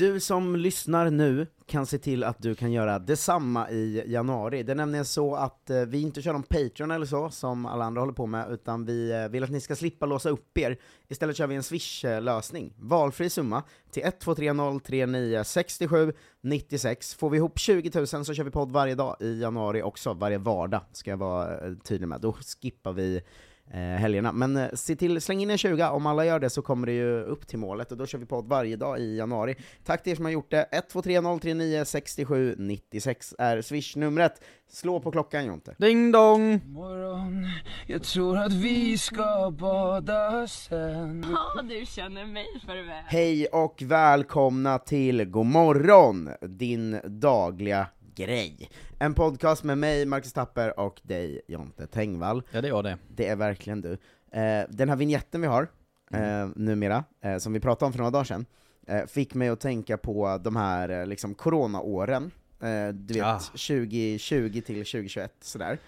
Du som lyssnar nu kan se till att du kan göra detsamma i januari. Det är nämligen så att eh, vi inte kör någon Patreon eller så, som alla andra håller på med, utan vi eh, vill att ni ska slippa låsa upp er. Istället kör vi en Swish-lösning. Valfri summa till 1230396796. Får vi ihop 20 000 så kör vi podd varje dag i januari också, varje vardag, ska jag vara eh, tydlig med. Då skippar vi eh, helgerna. Men eh, se till, släng in en 20, om alla gör det så kommer det ju upp till målet, och då kör vi podd varje dag i januari. Tack till er som har gjort det. 123039 67 96 är swish-numret. Slå på klockan Jonte. Ding dong! Morgon, jag tror att vi ska bada sen Ja, du känner mig för väl. Hej och välkomna till God morgon, din dagliga grej. En podcast med mig, Marcus Tapper, och dig, Jonte Tengvall. Ja, det är jag det. Det är verkligen du. Eh, den här vignetten vi har, eh, numera, eh, som vi pratade om för några dagar sedan, eh, fick mig att tänka på de här eh, liksom coronaåren, eh, du vet, Ah. 2020 till 2021, sådär.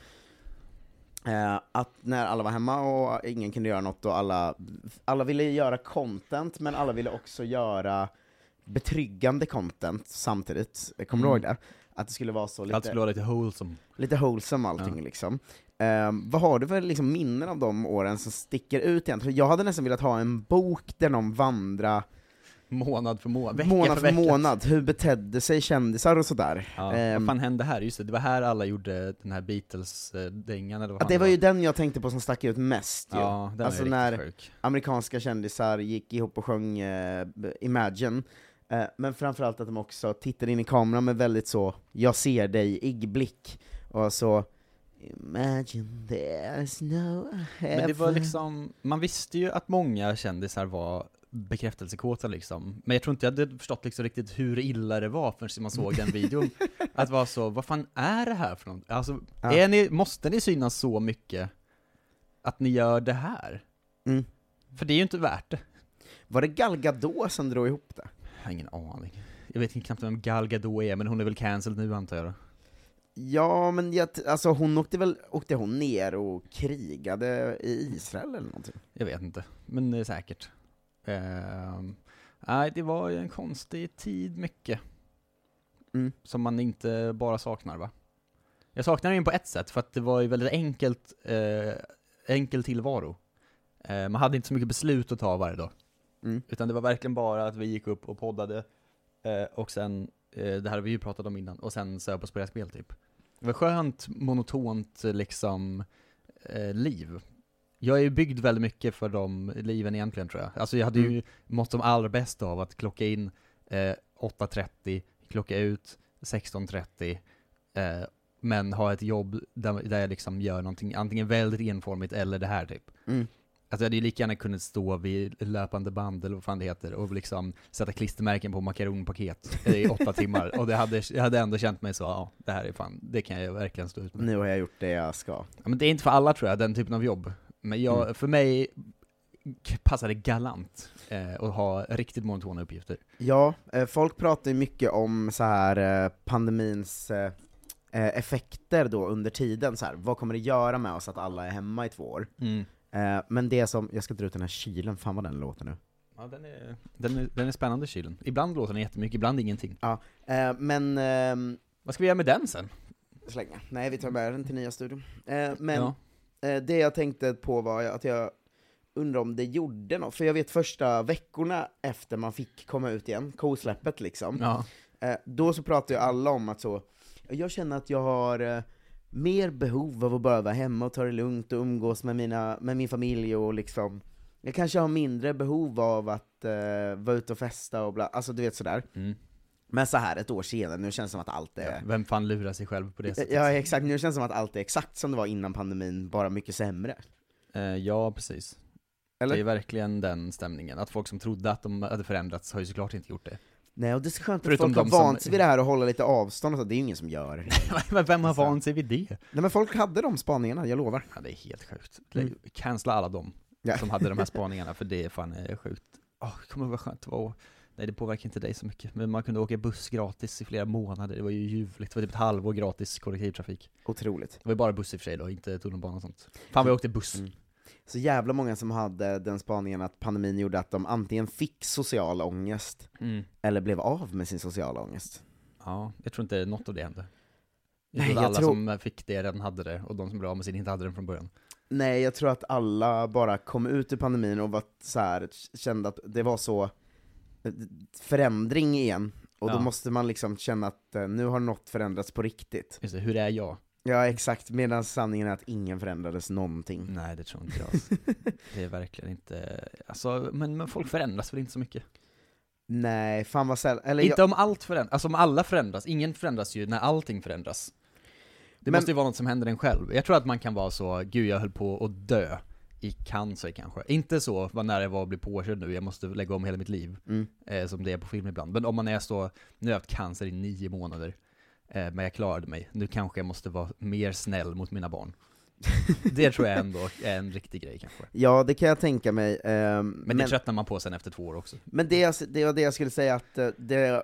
Eh, att när alla var hemma och ingen kunde göra något och alla, alla ville göra content, men alla ville också göra betryggande content samtidigt. Kommer du Mm. ihåg det? Att det skulle vara så lite Allt skulle vara lite wholesome. lite wholesome allting Ja. liksom. Ehm, vad har du för liksom, minnen av de åren som sticker ut egentligen? Jag hade nästan velat ha en bok där de vandrar Månad för månad, vecka månad för för månad, hur betedde sig kändisar och sådär. Ja, Ehm, vad fan hände här? Just det, det var här alla gjorde den här Beatles-dängan eller vad det var ju den jag tänkte på som stack ut mest ju. Ja, den alltså är när sjuk. amerikanska kändisar gick ihop och sjöng eh, Imagine, eh, men framförallt att de också tittade in i kameran med väldigt så, jag ser dig-ig blick, och så Imagine there's no Men det var heaven." liksom, man visste ju att många kändisar var bekräftelsekåta liksom. Men jag tror inte jag hade förstått liksom riktigt hur illa det var förrän man såg den videon. att vara så, vad fan är det här för något? Alltså, Ja. är ni, måste ni synas så mycket att ni gör det här? Mm. För det är ju inte värt det. Var det Gal Gadot som drog ihop det? Jag har ingen aning. Jag vet inte knappt vem Gal Gadot är, men hon är väl cancelled nu antar jag. Ja, men jag, alltså hon åkte väl, åkte hon ner och krigade i Israel eller någonting? Jag vet inte, men är säkert. Ehm, nej, det var ju en konstig tid mycket. Mm. Som man inte bara saknar va? Jag saknar den på ett sätt, för att det var ju väldigt enkelt, eh, enkel tillvaro. Eh, man hade inte så mycket beslut att ta varje dag. Mm. Utan det var verkligen bara att vi gick upp och poddade, eh, och sen, eh, det här har vi ju pratat om innan, och sen söp det här spel typ. Det var skönt, monotont liksom, eh, liv. Jag är ju byggd väldigt mycket för de liven egentligen tror jag. Alltså jag hade ju Mm. mått som allra bäst av att klocka in eh, 8.30, klocka ut 16.30, eh, men ha ett jobb där, där jag liksom gör någonting antingen väldigt enformigt eller det här typ. Mm. Alltså jag hade ju lika gärna kunnat stå vid löpande band eller vad fan det heter och liksom sätta klistermärken på makaronpaket i åtta timmar och det hade, jag hade ändå känt mig så, ja det här är fan, det kan jag verkligen stå ut med. Nu har jag gjort det jag ska. Ja, men det är inte för alla tror jag, den typen av jobb. Men jag, Mm. för mig passar det galant eh, att ha riktigt monotona uppgifter. Ja, eh, folk pratar ju mycket om så här eh, pandemins eh, eh, effekter då under tiden, så här. vad kommer det göra med oss att alla är hemma i två år? Eh, men det som, jag ska dra ut den här kylen, fan vad den låter nu. Ja, den är, den är, den är spännande kylen. Ibland låter den jättemycket, ibland ingenting. Eh, men, ehm, Vad ska vi göra med den sen? slänga. Nej, vi tar med den till nya studion. Eh, men Ja. eh, det jag tänkte på var att jag undrar om det gjorde något, för jag vet första veckorna efter man fick komma ut igen, kosläppet liksom, Ja. Eh, då så pratar ju alla om att så, jag känner att jag har eh, mer behov av att bara vara hemma och ta det lugnt och umgås med, mina, med min familj och liksom jag kanske har mindre behov av att eh, vara ute och festa och bla, alltså du vet sådär. Mm. Men så här ett år senare, nu känns det som att allt är... Ja, vem fan lurar sig själv på det sättet? Ja exakt, nu känns det som att allt är exakt som det var innan pandemin, bara mycket sämre. Eh, ja, precis. Eller? Det är verkligen den stämningen. Att folk som trodde att de hade förändrats har ju såklart inte gjort det. Nej, och det är så skönt att Förutom folk har de som- vant sig vid det här och hålla lite avstånd och så, det är ju ingen som gör. Men vem har Alltså. vant sig vid det? Nej men folk hade de spaningarna, jag lovar. Ja, det är helt sjukt. Mm. Cancella alla dem Ja. som hade de här spaningarna, för det är fan eh, sjukt. Åh, kommer vad skönt det att- Nej det påverkar inte dig så mycket, men man kunde åka buss gratis i flera månader, det var ju ljuvligt. Det var typ ett halvår gratis kollektivtrafik. Otroligt. Det var ju bara buss i och för sig då, inte tunnelbana och sånt. Fan vad jag åkte buss. Mm. Så jävla många som hade den spaningen att pandemin gjorde att de antingen fick social ångest, Mm. eller blev av med sin sociala ångest. Ja, jag tror inte något av det hände. Jag Nej, jag alla tror- som fick det redan hade det, och de som blev av med sin inte hade den från början. Nej, jag tror att alla bara kom ut ur pandemin och var så här, kände att det var så eh, förändring igen, och då Ja. måste man liksom känna att eh, nu har något förändrats på riktigt. Just det, hur är jag? Ja, exakt, medan sanningen är att ingen förändrades någonting. Nej det tror inte jag. Det är verkligen inte, alltså, men, men folk förändras väl inte så mycket? Nej, fan vad sällan, eller Inte jag, om allt förändras, alltså om alla förändras, ingen förändras ju när allting förändras. Det Men- måste ju vara något som händer en själv. Jag tror att man kan vara så, gud jag höll på att dö i cancer kanske. Inte så, vad nära jag var att bli påkörd nu, jag måste lägga om hela mitt liv. Mm. Eh, som det är på film ibland. Men om man är så, nu har jag haft cancer i nio månader, men jag klarade mig. Nu kanske jag måste vara mer snäll mot mina barn. det tror jag ändå är en riktig grej kanske. ja det kan jag tänka mig. ehm, Men, det tröttnar man på sen efter två år också. Men det, det var det jag skulle säga, att eh, det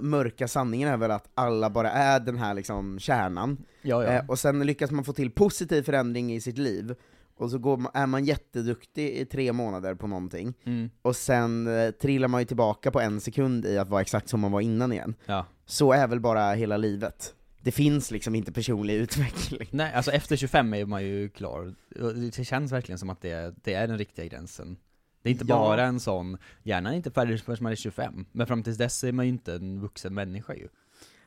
mörka sanningen är väl att alla bara är den här liksom kärnan, Ja, ja. eh, och sen lyckas man få till positiv förändring i sitt liv, och så man, är man jätteduktig i tre månader på någonting, Mm. och sen eh, trillar man ju tillbaka på en sekund i att vara exakt som man var innan igen. ja. Så är väl bara hela livet. Det finns liksom inte personlig utveckling. Nej, alltså efter 25 är man ju klar. Det känns verkligen som att det, det är den riktiga gränsen. Det är inte Ja. bara en sån, hjärnan är inte färdig förrän man är 25, men fram tills dess är man ju inte en vuxen människa ju.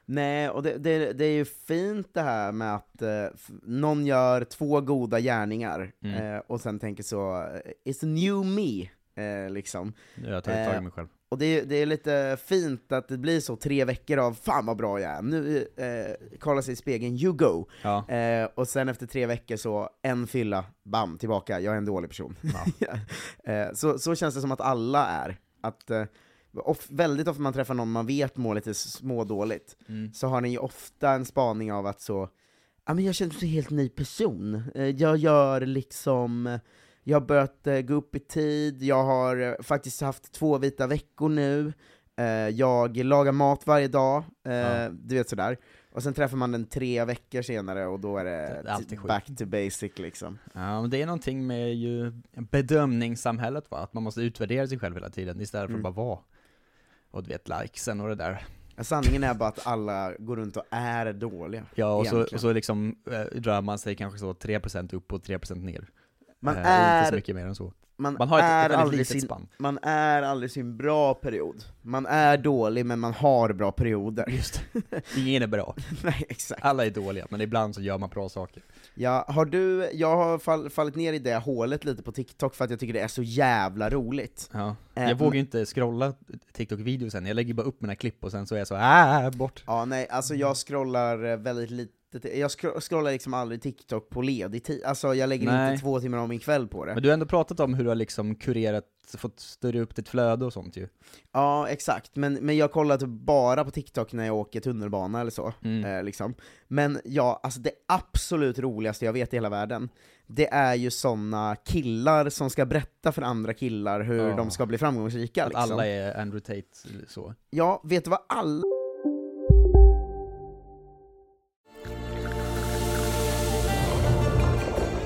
Nej, och det, det, det är ju fint det här med att eh, någon gör två goda gärningar, Mm. eh, och sen tänker så, eh, it's a new me, eh, liksom. Har jag tagit tag i Eh, mig själv. Och det, är- det är lite fint att det blir så tre veckor av 'Fan vad bra jag är' nu eh, kollar sig i spegeln, you go! Ja. Eh, och sen efter tre veckor så, en fylla, bam, tillbaka, jag är en dålig person. eh, så, så känns det som att alla är. Att, eh, of, väldigt ofta man träffar någon man vet mår lite smådåligt, Mm. så har ni ju ofta en spaning av att så, ja men jag känner mig som en helt ny person. Eh, Jag gör liksom, jag har börjat eh, gå upp i tid, jag har eh, faktiskt haft två vita veckor nu, eh, jag lagar mat varje dag, eh, Ja. du vet sådär. Och sen träffar man den tre veckor senare och då är det, Det är back to basic liksom. Ja, men det är någonting med ju bedömningssamhället va, att man måste utvärdera sig själv hela tiden istället för Mm. att bara vara. Och du vet, likesen och det där. Sanningen är bara att alla går runt och är dåliga. Ja, och så, och så liksom eh, rör man sig kanske så 3% upp och 3% ner. Man Eh, och inte så är, mycket mer än så. man Man har ett, är ett väldigt aldrig sin spann. man är aldrig sin bra period. Man är dålig, men man har bra perioder. Just. Ingen är bra. Nej, exakt. Alla är dåliga, men ibland så gör man bra saker. Ja, har du, jag har fall, fallit ner i det hålet lite på TikTok för att jag tycker det är så jävla roligt. Ja. Eh, Jag vågar ju inte scrolla TikTok-videos sen, jag lägger bara upp mina klipp och sen så är jag så ah, bort. Ja, nej, alltså jag scrollar väldigt lite, jag scro- scrollar liksom aldrig TikTok på ledig tid, alltså jag lägger Nej. inte två timmar av min kväll på det. Men du har ändå pratat om hur du har liksom kurerat, fått styra upp ditt flöde och sånt ju. Ja, exakt, men, men jag kollar typ bara på TikTok när jag åker tunnelbana eller så. Mm. Eh, liksom. Men ja, alltså det absolut roligaste jag vet i hela världen, det är ju såna killar som ska berätta för andra killar hur Ja. de ska bli framgångsrika. Att liksom. alla är Andrew Tate så. Ja, vet du vad alla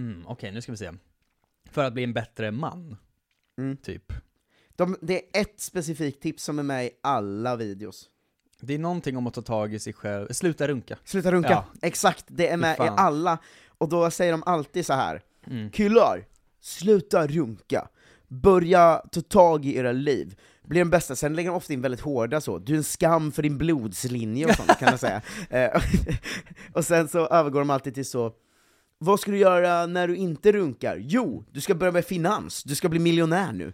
Mm, Okej, nu ska vi se. För att bli en bättre man, Mm. typ. De, det är ett specifikt tips som är med i alla videos. Det är någonting om att ta tag i sig själv, sluta runka. Sluta runka! Ja. Exakt, det är med i alla, och då säger de alltid så här. Mm. Killar, sluta runka. Börja ta tag i era liv. Bli den bästa, sen lägger de ofta in väldigt hårda så, du är en skam för din blodslinje och sånt kan jag säga. Eh, och sen så övergår de alltid till så, vad ska du göra när du inte runkar? Jo, du ska börja med finans, du ska bli miljonär nu.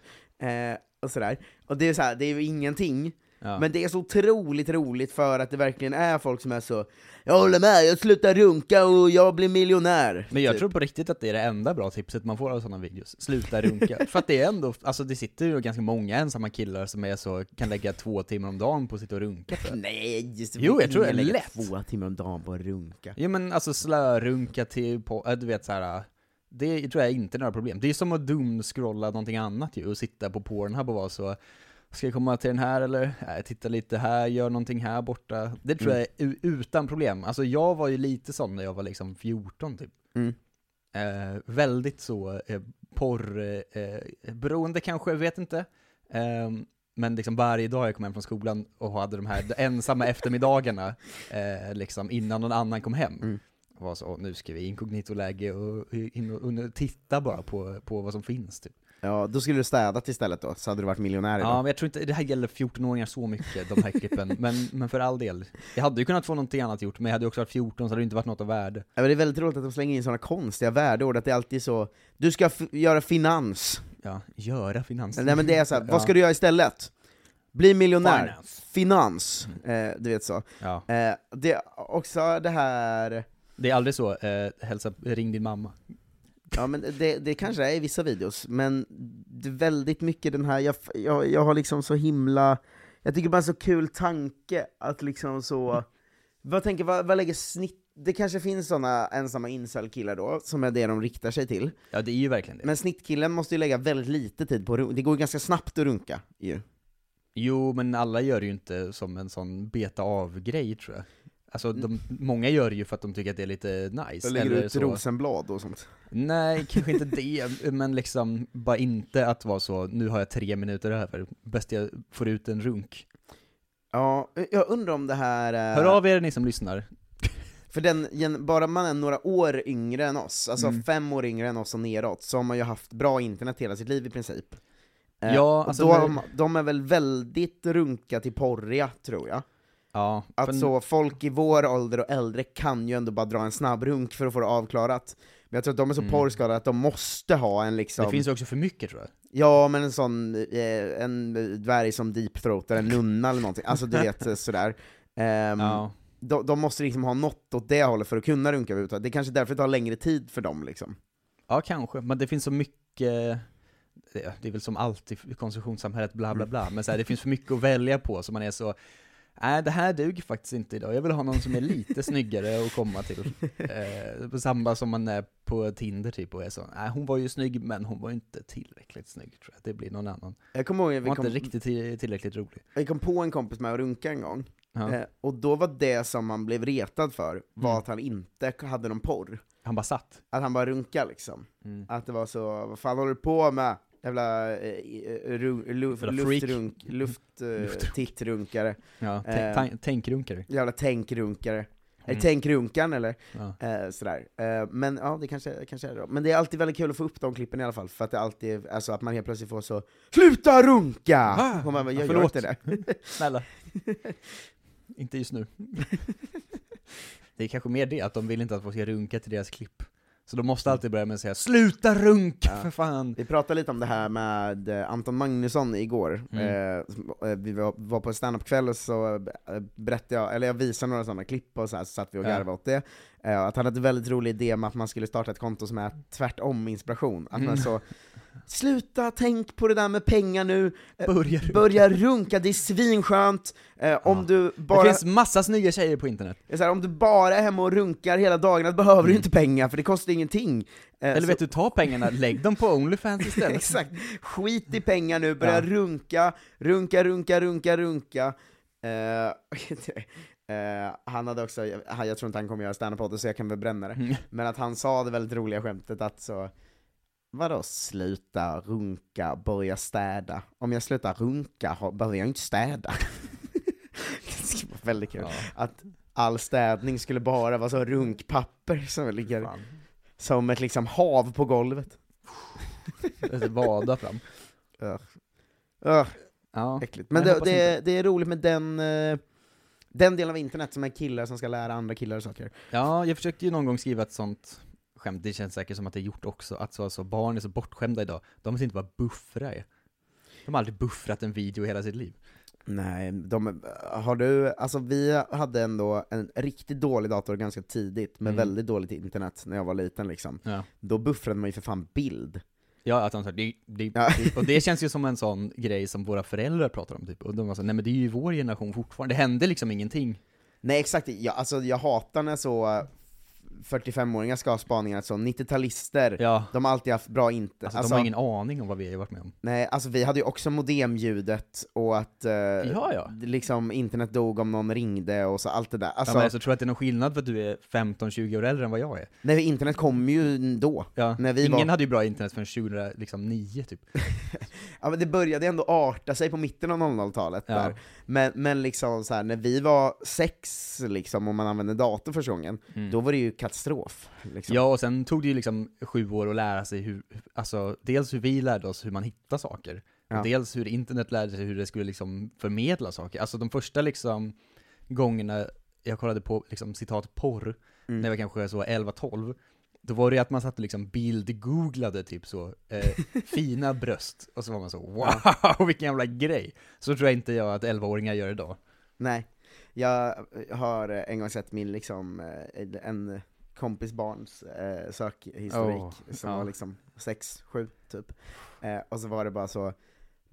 Eh, och sådär. Och det är så här, det är ju ingenting, Ja. men det är så otroligt roligt för att det verkligen är folk som är så Jag håller med, jag slutar runka och jag blir miljonär. Men jag typ. tror på riktigt att det är det enda bra tipset man får av sådana videos. Sluta runka. För att det är ändå, alltså det sitter ju ganska många ensamma killar som är så, kan lägga två timmar om dagen på att sitta och runka för. Nej, just, Jo, jag tror det är lätt. två timmar om dagen på att runka. Ja men alltså slörunka till på, äh, du vet så här. Det tror jag inte är några problem. Det är som att dumskrolla någonting annat ju, och sitta på Pornhub och vara så Ska jag komma till den här eller? Nej, titta lite här, gör någonting här borta. Det tror Mm. jag är utan problem. Alltså jag var ju lite sån när jag var liksom 14 typ. Mm. Eh, väldigt så eh, porr, eh, eh, kanske, vet inte. Eh, men liksom varje dag jag kom hem från skolan och hade de här ensamma eftermiddagarna, eh, liksom innan någon annan kom hem. Mm. Var så, "Åh, nu ska vi inkognito-läge och in och, och titta bara på, på vad som finns typ. Ja, då skulle du städat istället då, så hade du varit miljonär Ja, idag. men jag tror inte, det här gäller 14-åringar så mycket, de här klippen, men, men för all del. Jag hade ju kunnat få någonting annat gjort, men jag hade också varit 14 så hade det inte varit något av värde. Ja, men det är väldigt roligt att de slänger in sådana konstiga värdeord, att det är alltid så Du ska göra finans. Ja, göra finans. Nej men det är så här, Ja. vad ska du göra istället? Bli miljonär. Finance. Finans. Eh, du vet så. Ja. Eh, det är också det här Det är aldrig så, eh, hälsa, ring din mamma. Ja men det, det kanske är i vissa videos, men det är väldigt mycket den här, jag, jag, jag har liksom så himla, jag tycker bara en så kul tanke att liksom så, vad tänker, vad, vad lägger snitt, det kanske finns såna ensamma incel-killar då, som är det de riktar sig till, Ja det är ju verkligen det. men snittkillen måste ju lägga väldigt lite tid på det går ju ganska snabbt att runka ju. Jo, men alla gör det ju inte som en sån beta av-grej tror jag. Alltså, de, många gör det ju för att de tycker att det är lite nice. Lägger eller ut så. rosenblad och sånt. Nej, kanske inte det, men liksom bara inte att vara så, nu har jag tre minuter över, bäst jag får ut en runk. Ja, jag undrar om det här... eh, Hör av er ni som lyssnar. För den, bara man är några år yngre än oss, alltså Mm. fem år yngre än oss och neråt, så har man ju haft bra internet hela sitt liv i princip. Eh, Ja, alltså de, de är väl väldigt runka till porriga, tror jag. Ja, Att så folk i vår ålder och äldre kan ju ändå bara dra en snabb runk för att få det avklarat. Men jag tror att de är så Mm. porrskadade att de måste ha en liksom... det finns ju också för mycket tror jag. Ja, men en sån, eh, en dvärg som deepthroatar en nunna eller någonting, alltså du vet eh, sådär. Ehm, Ja. de, de måste liksom ha något åt det hållet för att kunna runka överhuvudtaget. Det är kanske därför det tar längre tid för dem liksom. Ja, kanske, men det finns så mycket det det är väl som allt i konsumtionssamhället, bla bla bla, men så här, det finns för mycket att välja på, så man är så Nej, det här duger faktiskt inte idag. Jag vill ha någon som är lite snyggare att komma till. Eh, samma som man är på Tinder typ och är så, nej hon var ju snygg men hon var inte tillräckligt snygg tror jag. Det blir någon annan. Jag kommer ihåg att Hon vi var kom, inte riktigt till- tillräckligt rolig. vi kom på en kompis med att runka en gång, Ja. eh, och då var det som man blev retad för, var Mm. att han inte hade någon porr. Han bara satt. Att han bara runka liksom. Mm. Att det var så, vad fan håller du på med? Jävla eh, eh, ru, freak. luftrunk, luft, eh, Ja, Eh. ta- tänkrunkare. jävla tänkrunkare. Är Mm. tänkrunkan eller? Ja. Eh, sådär. Eh, men ja, det kanske, kanske är det då. Men det är alltid väldigt kul att få upp de klippen i alla fall, för att det alltid, alltså att man helt plötsligt får så SLUTA RUNKA! Ah, och man bara, jag gör förlåt. inte det. Snälla. inte just nu. det är kanske mer det, att de vill inte att folk ska runka till deras klipp. Så de måste alltid börja med att säga 'Sluta runka Ja. för fan' Vi pratade lite om det här med eh, Anton Magnusson igår. Mm. Eh, eh, vi var, på standup-kväll och så eh, berättade jag, eller jag visade några sådana klipp och så, här, så satt vi och Ja. garvade åt det. Eh, att han hade en väldigt rolig idé med att man skulle starta ett konto som är tvärtom-inspiration. Att man Mm. så, sluta tänk på det där med pengar nu, eh, Börja runka. börja runka, det är svinskönt. Eh, om Ja. du Det bara... finns massa snygga tjejer på internet. Det här, om du bara är hemma och runkar hela dagarna, behöver du Mm. inte pengar, för det kostar ingenting. Eller så- vet du, ta pengarna, lägg dem på Onlyfans istället. Exakt, skit i pengar nu, börja Ja. runka, runka, runka, runka, runka. Eh, eh, han hade också, jag, jag tror inte han kommer göra standup så jag kan väl bränna det, Mm. men att han sa det väldigt roliga skämtet att så, vadå sluta runka, börja städa? Om jag slutar runka behöver jag inte städa. det vara väldigt kul. Ja, Att all städning skulle bara vara så runkpapper som ligger fan. som ett liksom hav på golvet. Vada fram. Ugh, Ja. äckligt. Men det, det, det är roligt med den, eh, den delen av internet som är killar som ska lära andra killar saker. Ja, jag försökte ju någon gång skriva ett sånt skämt, det känns säkert som att det är gjort också, att så, alltså, barn är så bortskämda idag, de vet inte vad buffra är. De har aldrig buffrat en video i hela sitt liv. Nej, de, har du, alltså vi hade ändå en riktigt dålig dator ganska tidigt, med Mm. väldigt dåligt internet när jag var liten liksom. Ja, Då buffrade man ju för fan bild. Ja att de sa, Ja. och det känns ju som en sån grej som våra föräldrar pratar om typ, och de var så, nej men det är ju vår generation fortfarande, det hände liksom ingenting. Nej exakt, jag, alltså jag hatar när så 45-åringar ska ha spaningar, så 90-talister, Ja, de har alltid haft bra inte. alltså, de har ingen aning om vad vi har varit med om. Nej, alltså vi hade ju också modemljudet och att eh, Ja, ja. liksom internet dog om någon ringde och så allt det där. Alltså, Alltså, ja, men alltså, tror du att det är någon skillnad för att du är 15-20 år äldre än vad jag är? nej, internet kom ju då. Ja, När vi ingen var- hade ju bra internet förrän 2009 typ. Ja men det började ändå arta sig på mitten av 00-talet Ja. där. Men, men liksom så här, när vi var sex, liksom, och man använde dator första gången, Mm. då var det ju katastrof. Liksom. Ja, och sen tog det ju liksom sju år att lära sig hur, alltså dels hur vi lärde oss hur man hittar saker, Ja. och dels hur internet lärde sig hur det skulle liksom förmedla saker. Alltså de första liksom gångerna jag kollade på liksom citat porr, Mm. när jag var kanske så 11-12, då var det att man satt och liksom bild-googlade typ så, eh, fina bröst, och så var man så wow, vilken jävla grej! Så tror jag inte jag att 11-åringar gör idag. Nej, jag har en gång sett min liksom, eh, en kompis barns eh, sökhistorik, Åh, som ja. var liksom 6, 7 typ. Eh, och så var det bara så,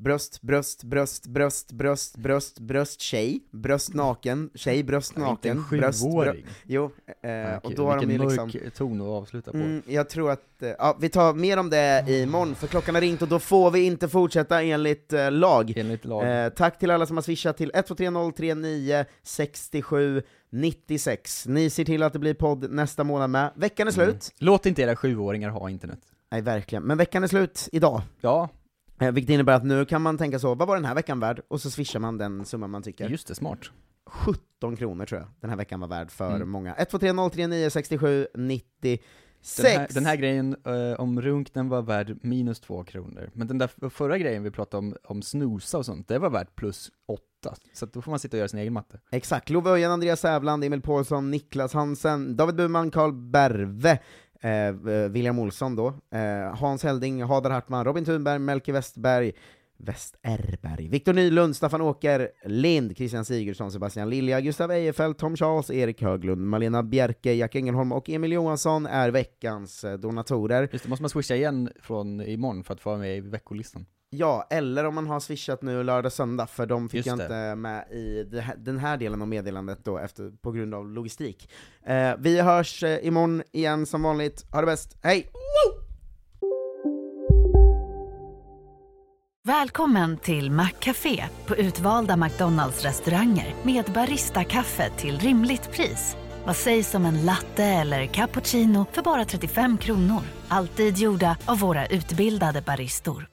bröst, bröst, bröst, bröst, bröst, bröst, bröst, tjej, bröst naken, tjej, bröst naken, en bröst, bröst, jo, eh, Ja, och då har de ju liksom ton att avsluta på. Mm, jag tror att, eh, ja, vi tar mer om det imorgon, för klockan har ringt och då får vi inte fortsätta enligt eh, lag. Enligt lag. Eh, tack till alla som har swishat till 123039 67 96. Ni ser till att det blir podd nästa månad med. Veckan är slut. Mm. Låt inte era sjuåringar ha internet. Nej, verkligen. Men veckan är slut idag. Ja, vilket innebär att nu kan man tänka så, vad var den här veckan värd? Och så swishar man den summan man tycker. just det, smart. 17 kronor tror jag den här veckan var värd för Mm. många. 123039 67 96. Den här, den här grejen eh, om runk, den var värd minus två kronor. Men den där förra grejen vi pratade om, om snosa och sånt, det var värt plus åtta. Så att då får man sitta och göra sin egen matte. Exakt, Love Öjen, Andreas Sävland, Emil Paulsson, Niklas Hansen, David Burman, Karl Berve, Eh, eh, William Olsson då, eh, Hans Helding, Hadar Hartman, Robin Thunberg, Melke Westberg, Westerberg, Viktor Nylund, Staffan Åker, Lind, Christian Sigurdsson, Sebastian Lilja, Gustav Ejefeldt, Tom Charles, Erik Höglund, Malena Bjerke, Jack Engelholm och Emil Johansson är veckans eh, donatorer. Just det, måste man swisha igen från imorgon för att få vara med i veckolistan. Ja, eller om man har swishat nu lördag, söndag, för de fick Just jag det. inte med i den här delen av meddelandet då, efter, på grund av logistik. Eh, vi hörs eh, imorgon igen som vanligt, ha det bäst, hej! Välkommen till Maccafé på utvalda McDonalds restauranger med Baristakaffe till rimligt pris. Vad sägs om en latte eller cappuccino för bara 35 kronor? Alltid gjorda av våra utbildade baristor.